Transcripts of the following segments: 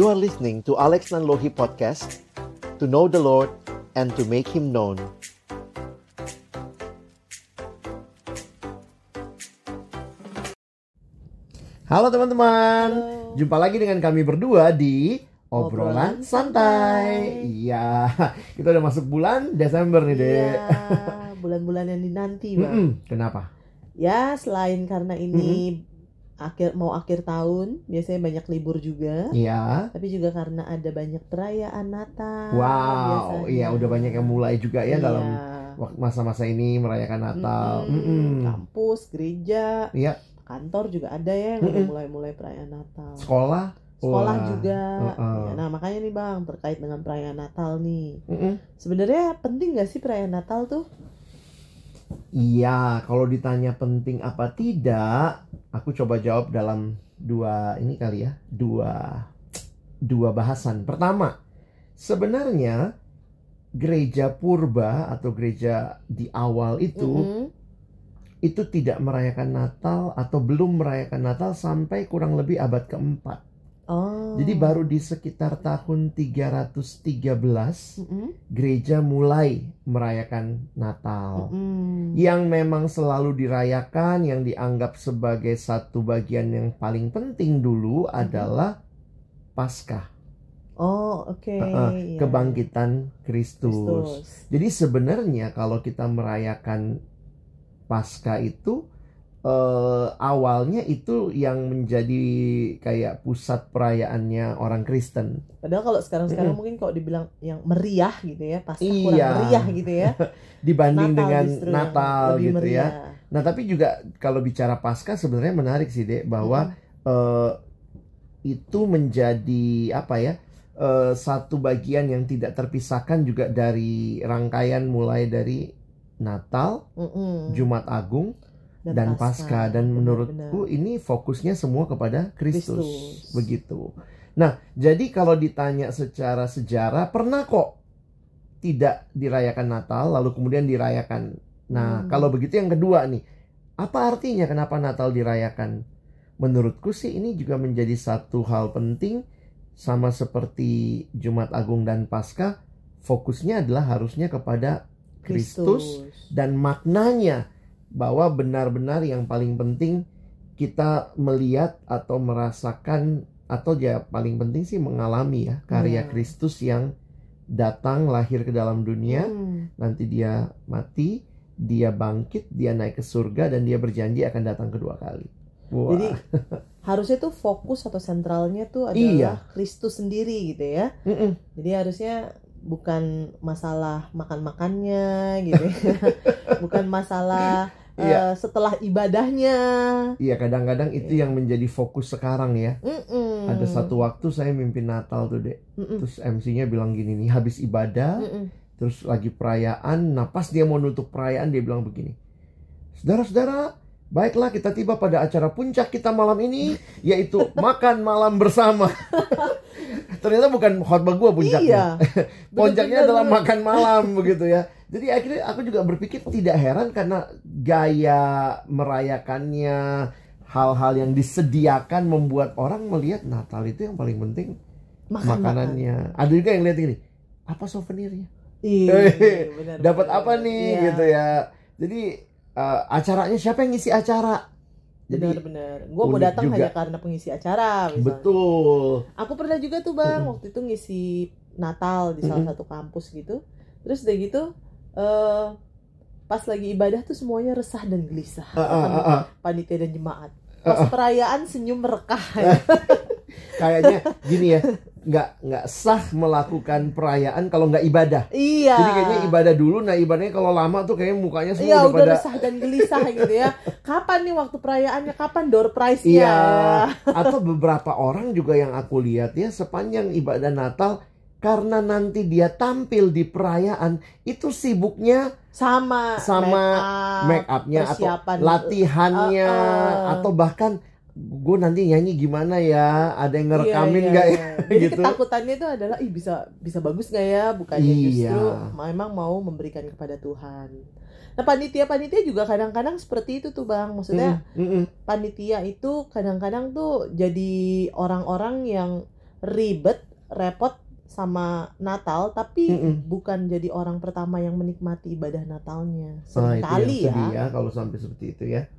You are listening to Alex Nanlohi Podcast To know the Lord and to make Him known. Halo teman-teman. Jumpa lagi dengan kami berdua di Obrolan Obrolan Santai. Iya. Kita udah masuk bulan Desember nih dek. Iya, bulan-bulan yang dinanti, Bang. Kenapa? Ya, selain karena ini akhir mau akhir tahun, biasanya banyak libur juga. Iya Tapi juga karena ada banyak perayaan Natal. Wow biasanya. Iya udah banyak yang mulai juga ya Iya. dalam masa-masa ini merayakan Natal Mm-mm. Mm-mm. Kampus, gereja, Iya kantor juga ada ya yang udah Mm-mm. mulai-mulai perayaan Natal. Sekolah Sekolah Wah. juga. Uh-uh. Ya, Nah, makanya nih Bang, terkait dengan perayaan Natal nih. Mm-mm. Sebenarnya penting gak sih perayaan Natal tuh? Iya, kalau ditanya penting apa tidak, aku coba jawab dalam dua ini kali ya, dua dua bahasan. Pertama, sebenarnya gereja purba atau gereja di awal itu Mm-mm. itu tidak merayakan Natal atau belum merayakan Natal sampai kurang lebih abad keempat. Oh. Jadi baru di sekitar tahun 313 Mm-mm. gereja mulai merayakan Natal. Mm-mm. yang memang selalu dirayakan, yang dianggap sebagai satu bagian yang paling penting dulu adalah Paskah, Oh, oke. Uh-uh, Iya. kebangkitan Kristus. Jadi sebenarnya kalau kita merayakan Paskah itu eh, awalnya itu yang menjadi kayak pusat perayaannya orang Kristen. Padahal kalau sekarang-sekarang mungkin kalau dibilang yang meriah gitu ya, pasti kurang Iya. meriah gitu ya. Dibanding Natal dengan yang Natal gitu ya. meriah. Nah, tapi juga kalau bicara Paskah sebenarnya menarik sih, Dek, bahwa eh, itu menjadi apa ya eh, satu bagian yang tidak terpisahkan juga dari rangkaian mulai dari Natal, Mm-mm. Jumat Agung dan, dan Benar-benar. menurutku ini fokusnya semua kepada Kristus Kristus. begitu. Nah jadi kalau ditanya secara sejarah pernah kok tidak dirayakan Natal lalu kemudian dirayakan. Nah Hmm. kalau begitu yang kedua nih apa artinya kenapa Natal dirayakan? Menurutku sih ini juga menjadi satu hal penting sama seperti Jumat Agung dan Paskah fokusnya adalah harusnya kepada Kristus dan maknanya bahwa benar-benar yang paling penting kita melihat atau merasakan atau ya paling penting sih mengalami ya karya Iya. Kristus yang datang lahir ke dalam dunia Hmm. nanti dia mati dia bangkit dia naik ke surga dan dia berjanji akan datang kedua kali Wah. Jadi harusnya tuh fokus atau sentralnya tuh adalah Iya. Kristus sendiri gitu ya. Mm-mm. Jadi harusnya bukan masalah makan-makannya gitu bukan masalah Iya. eh, setelah ibadahnya. iya kadang-kadang itu Iya. yang menjadi fokus sekarang ya Mm-mm. ada satu waktu saya mimpin Natal tuh dek Mm-mm. terus MC-nya bilang gini nih habis ibadah Mm-mm. terus lagi perayaan nah pas dia mau nutup perayaan dia bilang begini saudara-saudara baiklah kita tiba pada acara puncak kita malam ini yaitu makan malam bersama. Ternyata bukan khotbah gua puncaknya. Iya. puncaknya adalah makan malam begitu ya. Jadi akhirnya aku juga berpikir tidak heran karena gaya merayakannya hal-hal yang disediakan membuat orang melihat Natal itu yang paling penting Makan makanannya. ada juga yang lihat ini apa souvenirnya? Iya, dapat apa nih Iya, gitu ya. Jadi eh, acaranya siapa yang ngisi acara jadi Benar-benar. Gue mau datang hanya karena pengisi acara. Misalnya. betul Aku pernah juga tuh bang, Mm-mm. waktu itu ngisi Natal di salah Mm-mm. satu kampus gitu. Terus udah gitu, eh pas lagi ibadah tuh semuanya resah dan gelisah. Ah, ah, ah, ah. Panitia dan jemaat. Pas perayaan senyum merekah. kayaknya gini ya nggak nggak sah melakukan perayaan kalau nggak ibadah iya. jadi kayaknya ibadah dulu nah ibadahnya kalau lama tuh kayaknya mukanya semua Iya udah, udah pada resah dan gelisah gitu ya. Kapan nih waktu perayaannya? Kapan door prize-nya? Iya. atau beberapa orang juga yang aku lihat ya sepanjang ibadah Natal karena nanti dia tampil di perayaan itu sibuknya Sama. Sama make make up, upnya atau latihannya Uh, uh. atau bahkan gue nanti nyanyi gimana ya ada yang ngerekamin Iya, nggak iya, ya iya. Jadi gitu. ketakutannya itu adalah ih bisa bisa bagus nggak ya? Bukannya Iya. justru memang mau memberikan kepada Tuhan. Nah panitia-panitia juga kadang-kadang seperti itu tuh bang. Maksudnya Mm, mm, mm. panitia itu kadang-kadang tuh jadi orang-orang yang ribet, repot sama Natal, tapi Mm-mm. bukan jadi orang pertama yang menikmati ibadah Natalnya. Ah, itu yang sedih ya. ya kalau sampai seperti itu ya.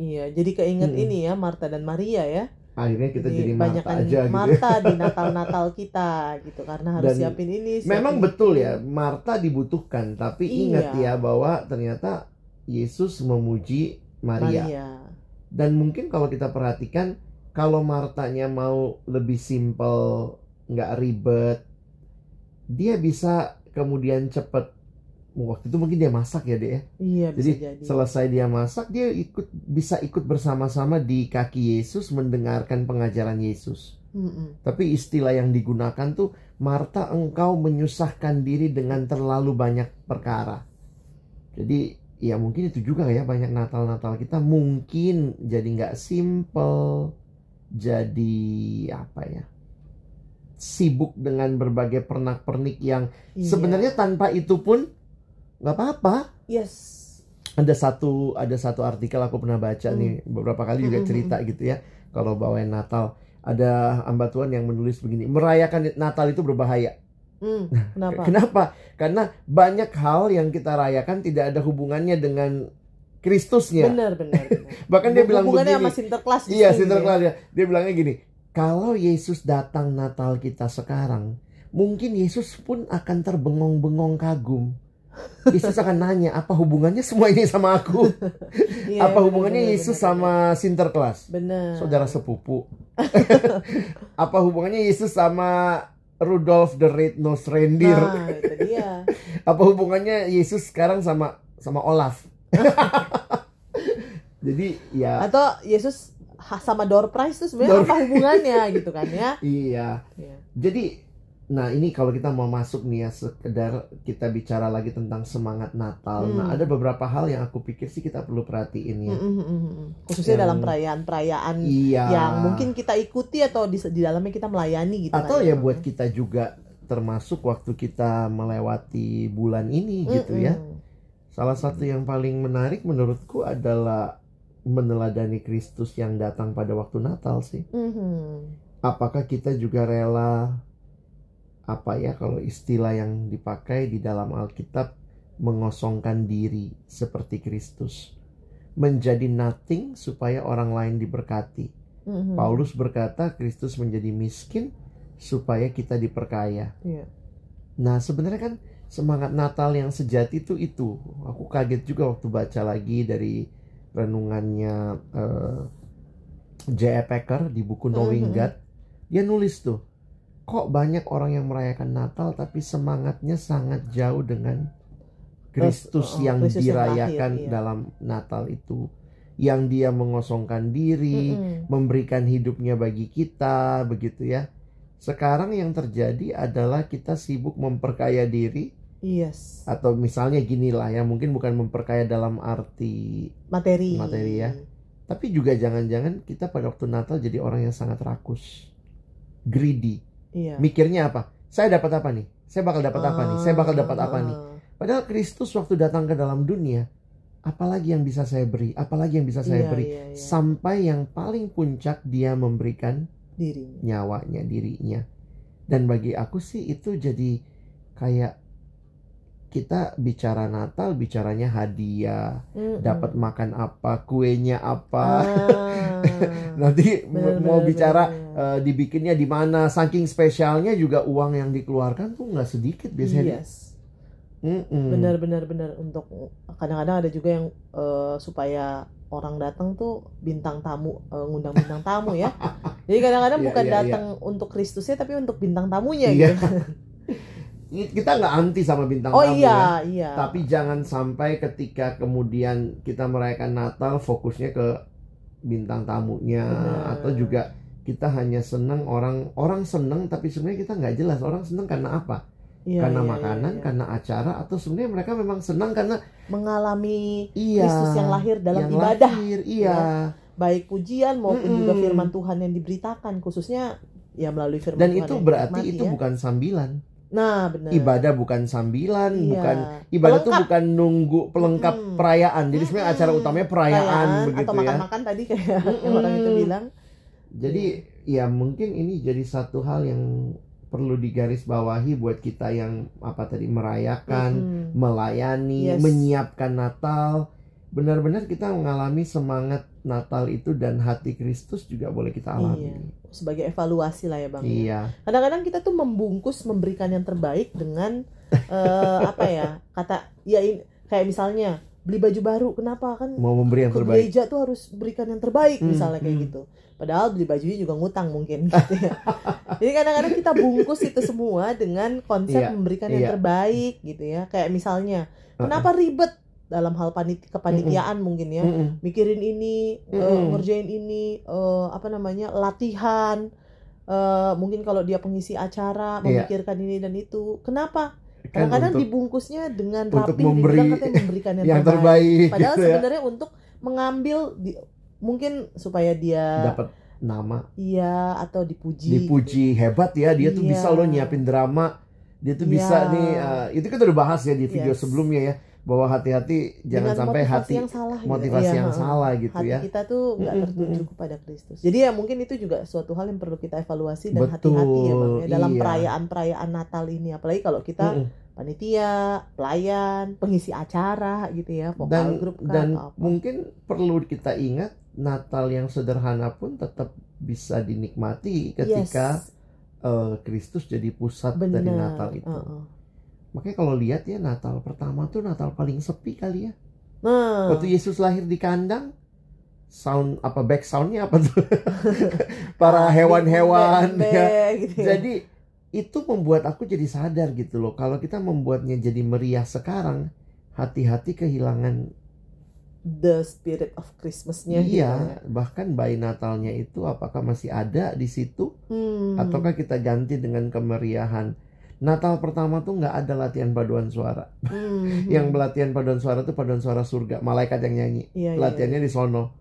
Iya, jadi keinget Mm-mm. ini ya Marta dan Maria ya. Akhirnya kita jadi, Marta banyakan aja gitu. ya. Marta di Natal-Natal kita gitu karena harus Dan siapin ini. siapin Memang itu. betul ya, Marta dibutuhkan, tapi ingat Iya. ya bahwa ternyata Yesus memuji Maria. Maria. Dan mungkin kalau kita perhatikan, kalau Martanya mau lebih simple, nggak ribet, dia bisa kemudian cepet. Waktu itu mungkin dia masak ya deh. ya. Iya bisa Jadi jadi. selesai dia masak, dia ikut bisa ikut bersama-sama di kaki Yesus mendengarkan pengajaran Yesus. Mm-mm. Tapi istilah yang digunakan tuh Marta engkau menyusahkan diri dengan terlalu banyak perkara. Jadi ya mungkin itu juga ya banyak Natal-Natal kita mungkin jadi nggak simple, jadi apa ya sibuk dengan berbagai pernak-pernik yang Iya. sebenarnya tanpa itu pun nggak apa-apa. yes. Ada satu ada satu artikel aku pernah baca Hmm. nih beberapa kali juga Mm, mm, cerita gitu ya kalau bawain Natal ada hamba Tuhan yang menulis begini merayakan Natal itu berbahaya Hmm, kenapa? Kenapa? Karena banyak hal yang kita rayakan tidak ada hubungannya dengan Kristusnya. Benar, benar. benar. Bahkan dia bilang Hubungannya begini. sama Sinterklas. Iya, Sinterklas gitu ya. Dia bilangnya gini, kalau Yesus datang Natal kita sekarang, mungkin Yesus pun akan terbengong-bengong kagum. Yesus akan nanya, apa hubungannya semua ini sama aku? Iya, apa hubungannya benar, Yesus benar, sama Sinterklas? Benar. Saudara sepupu. apa hubungannya Yesus sama Rudolph the Red-Nosed Reindeer? Nah, itu dia. apa hubungannya Yesus sekarang sama sama Olaf? Jadi ya Atau Yesus sama door prize tuh sebenarnya apa hubungannya gitu kan ya? iya. Iya. Jadi nah ini kalau kita mau masuk nih ya sekedar kita bicara lagi tentang semangat Natal. Nah, Hmm. ada beberapa hal yang aku pikir sih kita perlu perhatiin ya. Mm, mm, mm, mm. Khususnya Yang- dalam perayaan-perayaan Iya. yang mungkin kita ikuti atau di, di dalamnya kita melayani gitu atau kan ya buat kita juga termasuk waktu kita melewati bulan ini gitu ya. Mm-mm. Salah satu yang paling menarik menurutku adalah meneladani Kristus yang datang pada waktu Natal sih. Mhm. apakah kita juga rela apa ya kalau istilah yang dipakai di dalam Alkitab mengosongkan diri seperti Kristus menjadi nothing supaya orang lain diberkati. Mhm. Paulus berkata Kristus menjadi miskin supaya kita diperkaya. Iya. Nah, sebenarnya kan semangat Natal yang sejati itu itu. Aku kaget juga waktu baca lagi dari renungannya eh, J.E. Packer di buku Knowing Mhm. God. Dia nulis tuh, kok banyak orang yang merayakan Natal tapi semangatnya sangat jauh dengan Kristus Oh, yang Kristus yang dirayakan lahir, iya. dalam Natal itu. Yang dia mengosongkan diri, Mm-mm. memberikan hidupnya bagi kita, begitu ya. Sekarang yang terjadi adalah kita sibuk memperkaya diri Yes. atau misalnya gini lah ya, mungkin bukan memperkaya dalam arti Materi. Materi ya. tapi juga jangan-jangan kita pada waktu Natal jadi orang yang sangat rakus. Greedy. Iya. Mikirnya apa? Saya dapat apa nih? Saya bakal dapat apa nih? Saya bakal dapat apa nih? Ah, Padahal Kristus waktu datang ke dalam dunia, apalagi yang bisa saya beri? Apalagi yang bisa saya iya, beri? iya, iya. Sampai yang paling puncak dia memberikan dirinya. nyawanya dirinya dan bagi aku sih itu jadi kayak kita bicara Natal bicaranya hadiah Mm-mm. dapat makan apa kuenya apa Ah. nanti Bener, mau bener, bicara bener. eh, dibikinnya di mana saking spesialnya juga uang yang dikeluarkan tuh nggak sedikit biasanya Yes. Mm-mm. benar benar benar untuk kadang-kadang ada juga yang eh, supaya orang datang tuh bintang tamu eh, ngundang bintang tamu ya jadi kadang-kadang Iya, bukan iya, datang untuk Kristusnya tapi untuk bintang tamunya Iya. gitu kita nggak anti sama bintang oh tamu ya iya iya Tapi jangan sampai ketika kemudian kita merayakan Natal fokusnya ke bintang tamunya Benar. atau juga kita hanya senang orang orang senang tapi sebenarnya kita nggak jelas orang senang karena apa? Iya, karena iya, makanan, iya, iya. karena acara atau sebenarnya mereka memang senang karena mengalami iya Kristus yang lahir dalam yang ibadah lahir, iya. baik pujian maupun Mm-mm. juga firman Tuhan yang diberitakan khususnya ya melalui firman Dan Tuhan itu berarti dinikmati itu ya. bukan sambilan. Nah benar Ibadah bukan sambilan, Iya. bukan ibadah tuh Pelengkap. bukan nunggu pelengkap Mm-mm. perayaan. Jadi sebenarnya acara Mm-mm. utamanya perayaan, begitu atau ya. makan-makan tadi kayak yang Mm-mm. orang itu bilang Jadi ya mungkin ini jadi satu hal yang perlu digarisbawahi buat kita yang apa tadi merayakan, Mm-mm. melayani, Yes. menyiapkan Natal. Benar-benar kita mengalami semangat Natal itu dan hati Kristus juga boleh kita alami. Iya. sebagai evaluasi lah ya bang. ya. Iya, Kadang-kadang kita tuh membungkus memberikan yang terbaik dengan eh, apa ya kata ya ini kayak misalnya beli baju baru kenapa kan mau memberi yang ke terbaik. gereja tuh harus berikan yang terbaik Hmm, misalnya kayak hmm. gitu. Padahal beli bajunya juga ngutang mungkin gitu ya. Jadi kadang-kadang kita bungkus itu semua dengan konsep Iya, memberikan yang iya. terbaik gitu ya. Kayak misalnya kenapa ribet dalam hal panit kepanitiaan mungkin ya. Mm-mm. Mikirin ini, eh, Mm-mm. ngerjain ini, eh, apa namanya latihan. eh, mungkin kalau dia pengisi acara Iya. memikirkan ini dan itu. Kenapa? Kan Kadang-kadang dibungkusnya dengan untuk rapi memberi dibilang katanya memberikan yang, yang terbaik. terbaik Padahal gitu ya. sebenarnya untuk mengambil di, mungkin supaya dia Dapat nama, iya atau dipuji. dipuji hebat ya, dia tuh Iya. bisa loh nyiapin drama. Dia tuh Iya. bisa nih eh, itu kita udah bahas ya di video Yes. sebelumnya ya bahwa hati-hati jangan Dengan sampai motivasi hati yang salah gitu. motivasi Iya, yang salah gitu Hati ya. kita tuh nggak tertuju kepada Kristus. Jadi ya mungkin itu juga suatu hal yang perlu kita evaluasi dan hati-hati ya bang ya dalam iya. perayaan-perayaan Natal ini. Apalagi kalau kita panitia, pelayan, pengisi acara gitu ya, vokal dan grup kan dan atau apa. mungkin perlu kita ingat Natal yang sederhana pun tetap bisa dinikmati ketika Yes, eh, Kristus jadi pusat benar. dari Natal itu. Heeh. Makanya kalau lihat ya Natal pertama tuh Natal paling sepi kali ya. Nah, Waktu Yesus lahir di kandang, sound apa back soundnya apa tuh? Para hewan-hewan ya. gitu ya. Jadi itu membuat aku jadi sadar gitu loh. Kalau kita membuatnya jadi meriah sekarang, hati-hati kehilangan the spirit of Christmasnya gitu iya, ya. bahkan bayi Natalnya itu apakah masih ada di situ Hmm. ataukah kita ganti dengan kemeriahan. Natal pertama tuh nggak ada latihan paduan suara. Hmm. Yang pelatihan paduan suara tuh paduan suara surga, malaikat yang nyanyi. Iya, iya. Latihannya di sono.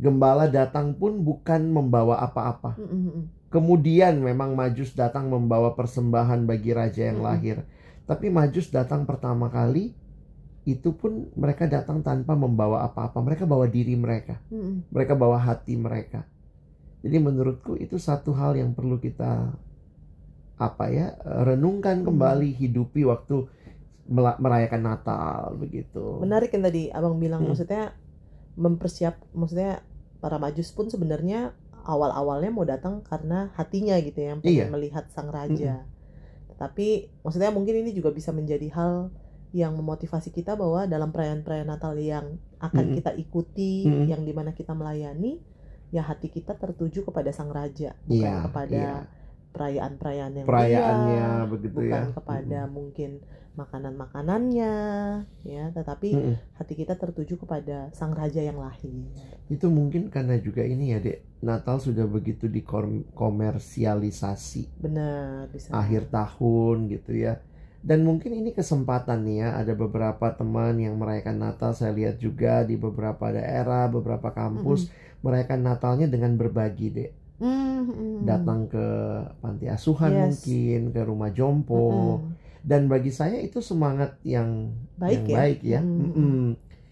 Gembala datang pun bukan membawa apa-apa. Hmm, hmm, hmm. Kemudian memang Majus datang membawa persembahan bagi raja yang Mm-mm. lahir. Tapi Majus datang pertama kali itu pun mereka datang tanpa membawa apa-apa. Mereka bawa diri mereka. Hmm, hmm. Mereka bawa hati mereka. Jadi menurutku itu satu hal yang perlu kita apa ya renungkan Hmm. kembali, hidupi waktu merayakan Natal begitu. Menarik yang tadi abang bilang, Hmm. maksudnya mempersiap, maksudnya para majus pun sebenarnya awal-awalnya mau datang karena hatinya gitu ya, yang Iya. pengen melihat sang raja. Tetapi maksudnya mungkin ini juga bisa menjadi hal yang memotivasi kita bahwa dalam perayaan-perayaan Natal yang akan Mm-mm. kita ikuti, Mm-mm. yang di mana kita melayani, ya hati kita tertuju kepada sang raja, bukan Iya, kepada iya. Perayaan-perayaan yang Perayaannya meriah, begitu bukan ya. kepada mungkin makanan-makanannya, ya, tetapi Mm-mm. hati kita tertuju kepada sang raja yang lahir. Itu mungkin karena juga ini ya, Dek. Natal sudah begitu dikomersialisasi Benar, bisa. akhir tahun gitu ya. Dan mungkin ini kesempatan nih ya, ada beberapa teman yang merayakan Natal saya lihat juga di beberapa daerah, beberapa kampus merayakan Natalnya dengan berbagi, Dek. Mm, mm, Datang ke panti asuhan Yes. mungkin, ke rumah jompo. mm. Dan bagi saya itu semangat yang Baik yang ya. baik ya. Mm, mm, Mm-mm.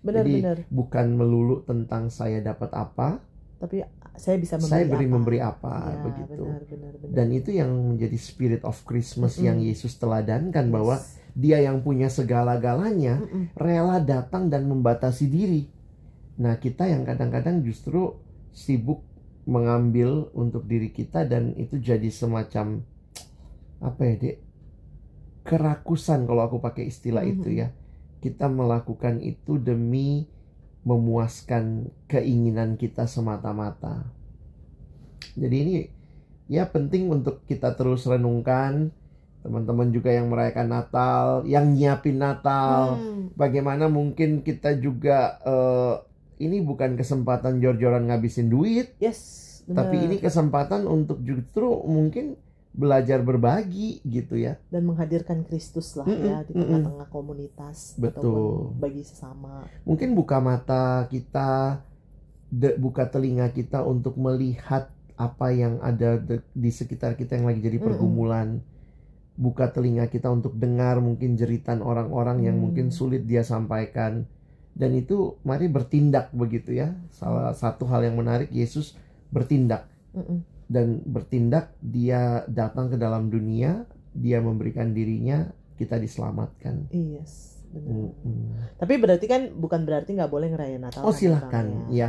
Jadi, Benar-benar. bukan melulu tentang saya dapat apa, Tapi saya bisa memberi saya beri apa? memberi apa Ya, begitu. Benar, benar, benar. Dan itu yang menjadi spirit of Christmas Mm-mm. yang Yesus teladankan Yes. bahwa dia yang punya segala-galanya Mm-mm. rela datang dan membatasi diri. Nah, kita yang kadang-kadang justru sibuk mengambil untuk diri kita dan itu jadi semacam apa ya, Dek? Kerakusan kalau aku pakai istilah Mhm. itu ya. Kita melakukan itu demi memuaskan keinginan kita semata-mata. Jadi ini ya penting untuk kita terus renungkan teman-teman juga yang merayakan Natal, yang nyiapin Natal, Hmm. bagaimana mungkin kita juga eh, ini bukan kesempatan jor-joran ngabisin duit, Yes, benar. tapi ini kesempatan untuk justru mungkin belajar berbagi gitu ya. dan menghadirkan Kristus lah Mm-mm, ya di tengah-tengah komunitas Betul. bagi sesama. Mungkin buka mata kita, de- buka telinga kita untuk melihat apa yang ada de- di sekitar kita yang lagi jadi pergumulan. Buka telinga kita untuk dengar mungkin jeritan orang-orang yang Hmm. mungkin sulit dia sampaikan. Dan itu mari bertindak begitu ya. Salah satu hal yang menarik Yesus bertindak. Dan bertindak dia datang ke dalam dunia dia memberikan dirinya kita diselamatkan Yes, benar. Mm-mm. Tapi berarti kan bukan berarti nggak boleh ngerayain Natal. oh kan silahkan ya. ya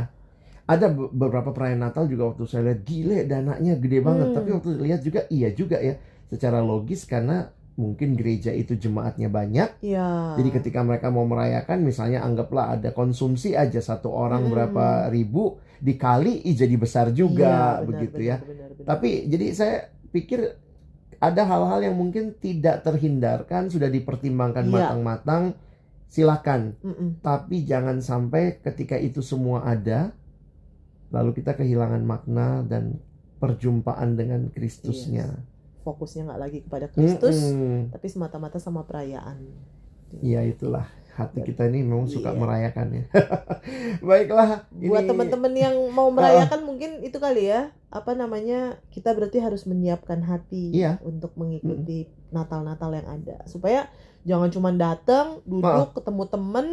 ada be- beberapa perayaan Natal juga waktu saya lihat gile dananya gede banget Hmm. tapi waktu lihat juga iya juga ya secara logis karena mungkin gereja itu jemaatnya banyak Iya. jadi ketika mereka mau merayakan misalnya anggaplah ada konsumsi aja satu orang Hmm. berapa ribu dikali jadi besar juga Iya, benar, begitu benar, ya benar, benar. Tapi jadi saya pikir ada hal-hal yang mungkin tidak terhindarkan, sudah dipertimbangkan Iya. matang-matang. Silakan, Mm-mm. tapi jangan sampai ketika itu semua ada, lalu kita kehilangan makna dan perjumpaan dengan Kristusnya. Fokusnya nggak lagi kepada Kristus, Mm-mm. tapi semata-mata sama perayaan. Ya itulah hati kita ini memang suka Iya. merayakan ya. Baiklah, Buat teman-teman yang mau merayakan mungkin itu kali ya, apa namanya? Kita berarti harus menyiapkan hati Iya. untuk mengikuti Natal-Natal yang ada, supaya jangan cuma datang, duduk, ketemu temen,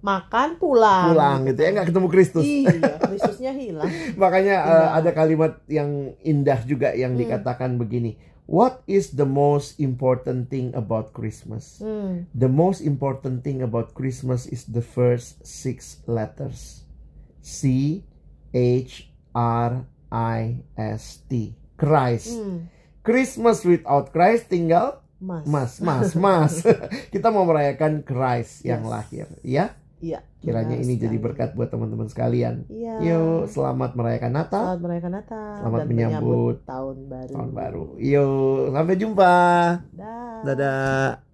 makan, pulang. pulang gitu ya nggak ketemu Kristus. Iya, Kristusnya hilang. Makanya Iya. eh, ada kalimat yang indah juga yang Hmm. dikatakan begini. What is the most important thing about Christmas? Hmm. The most important thing about Christmas is the first six letters. C H R I S T. Christ. Hmm. Christmas without Christ tinggal Mas. mas, mas, mas. Kita mau merayakan Christ yang Yes. lahir, ya. Iya. Kiranya ini jadi berkat buat teman-teman sekalian. Iya. Yuk, selamat merayakan Natal. Selamat merayakan Natal Selamat dan menyambut tahun baru. tahun baru. Yuk, sampai jumpa. Dah. Dadah.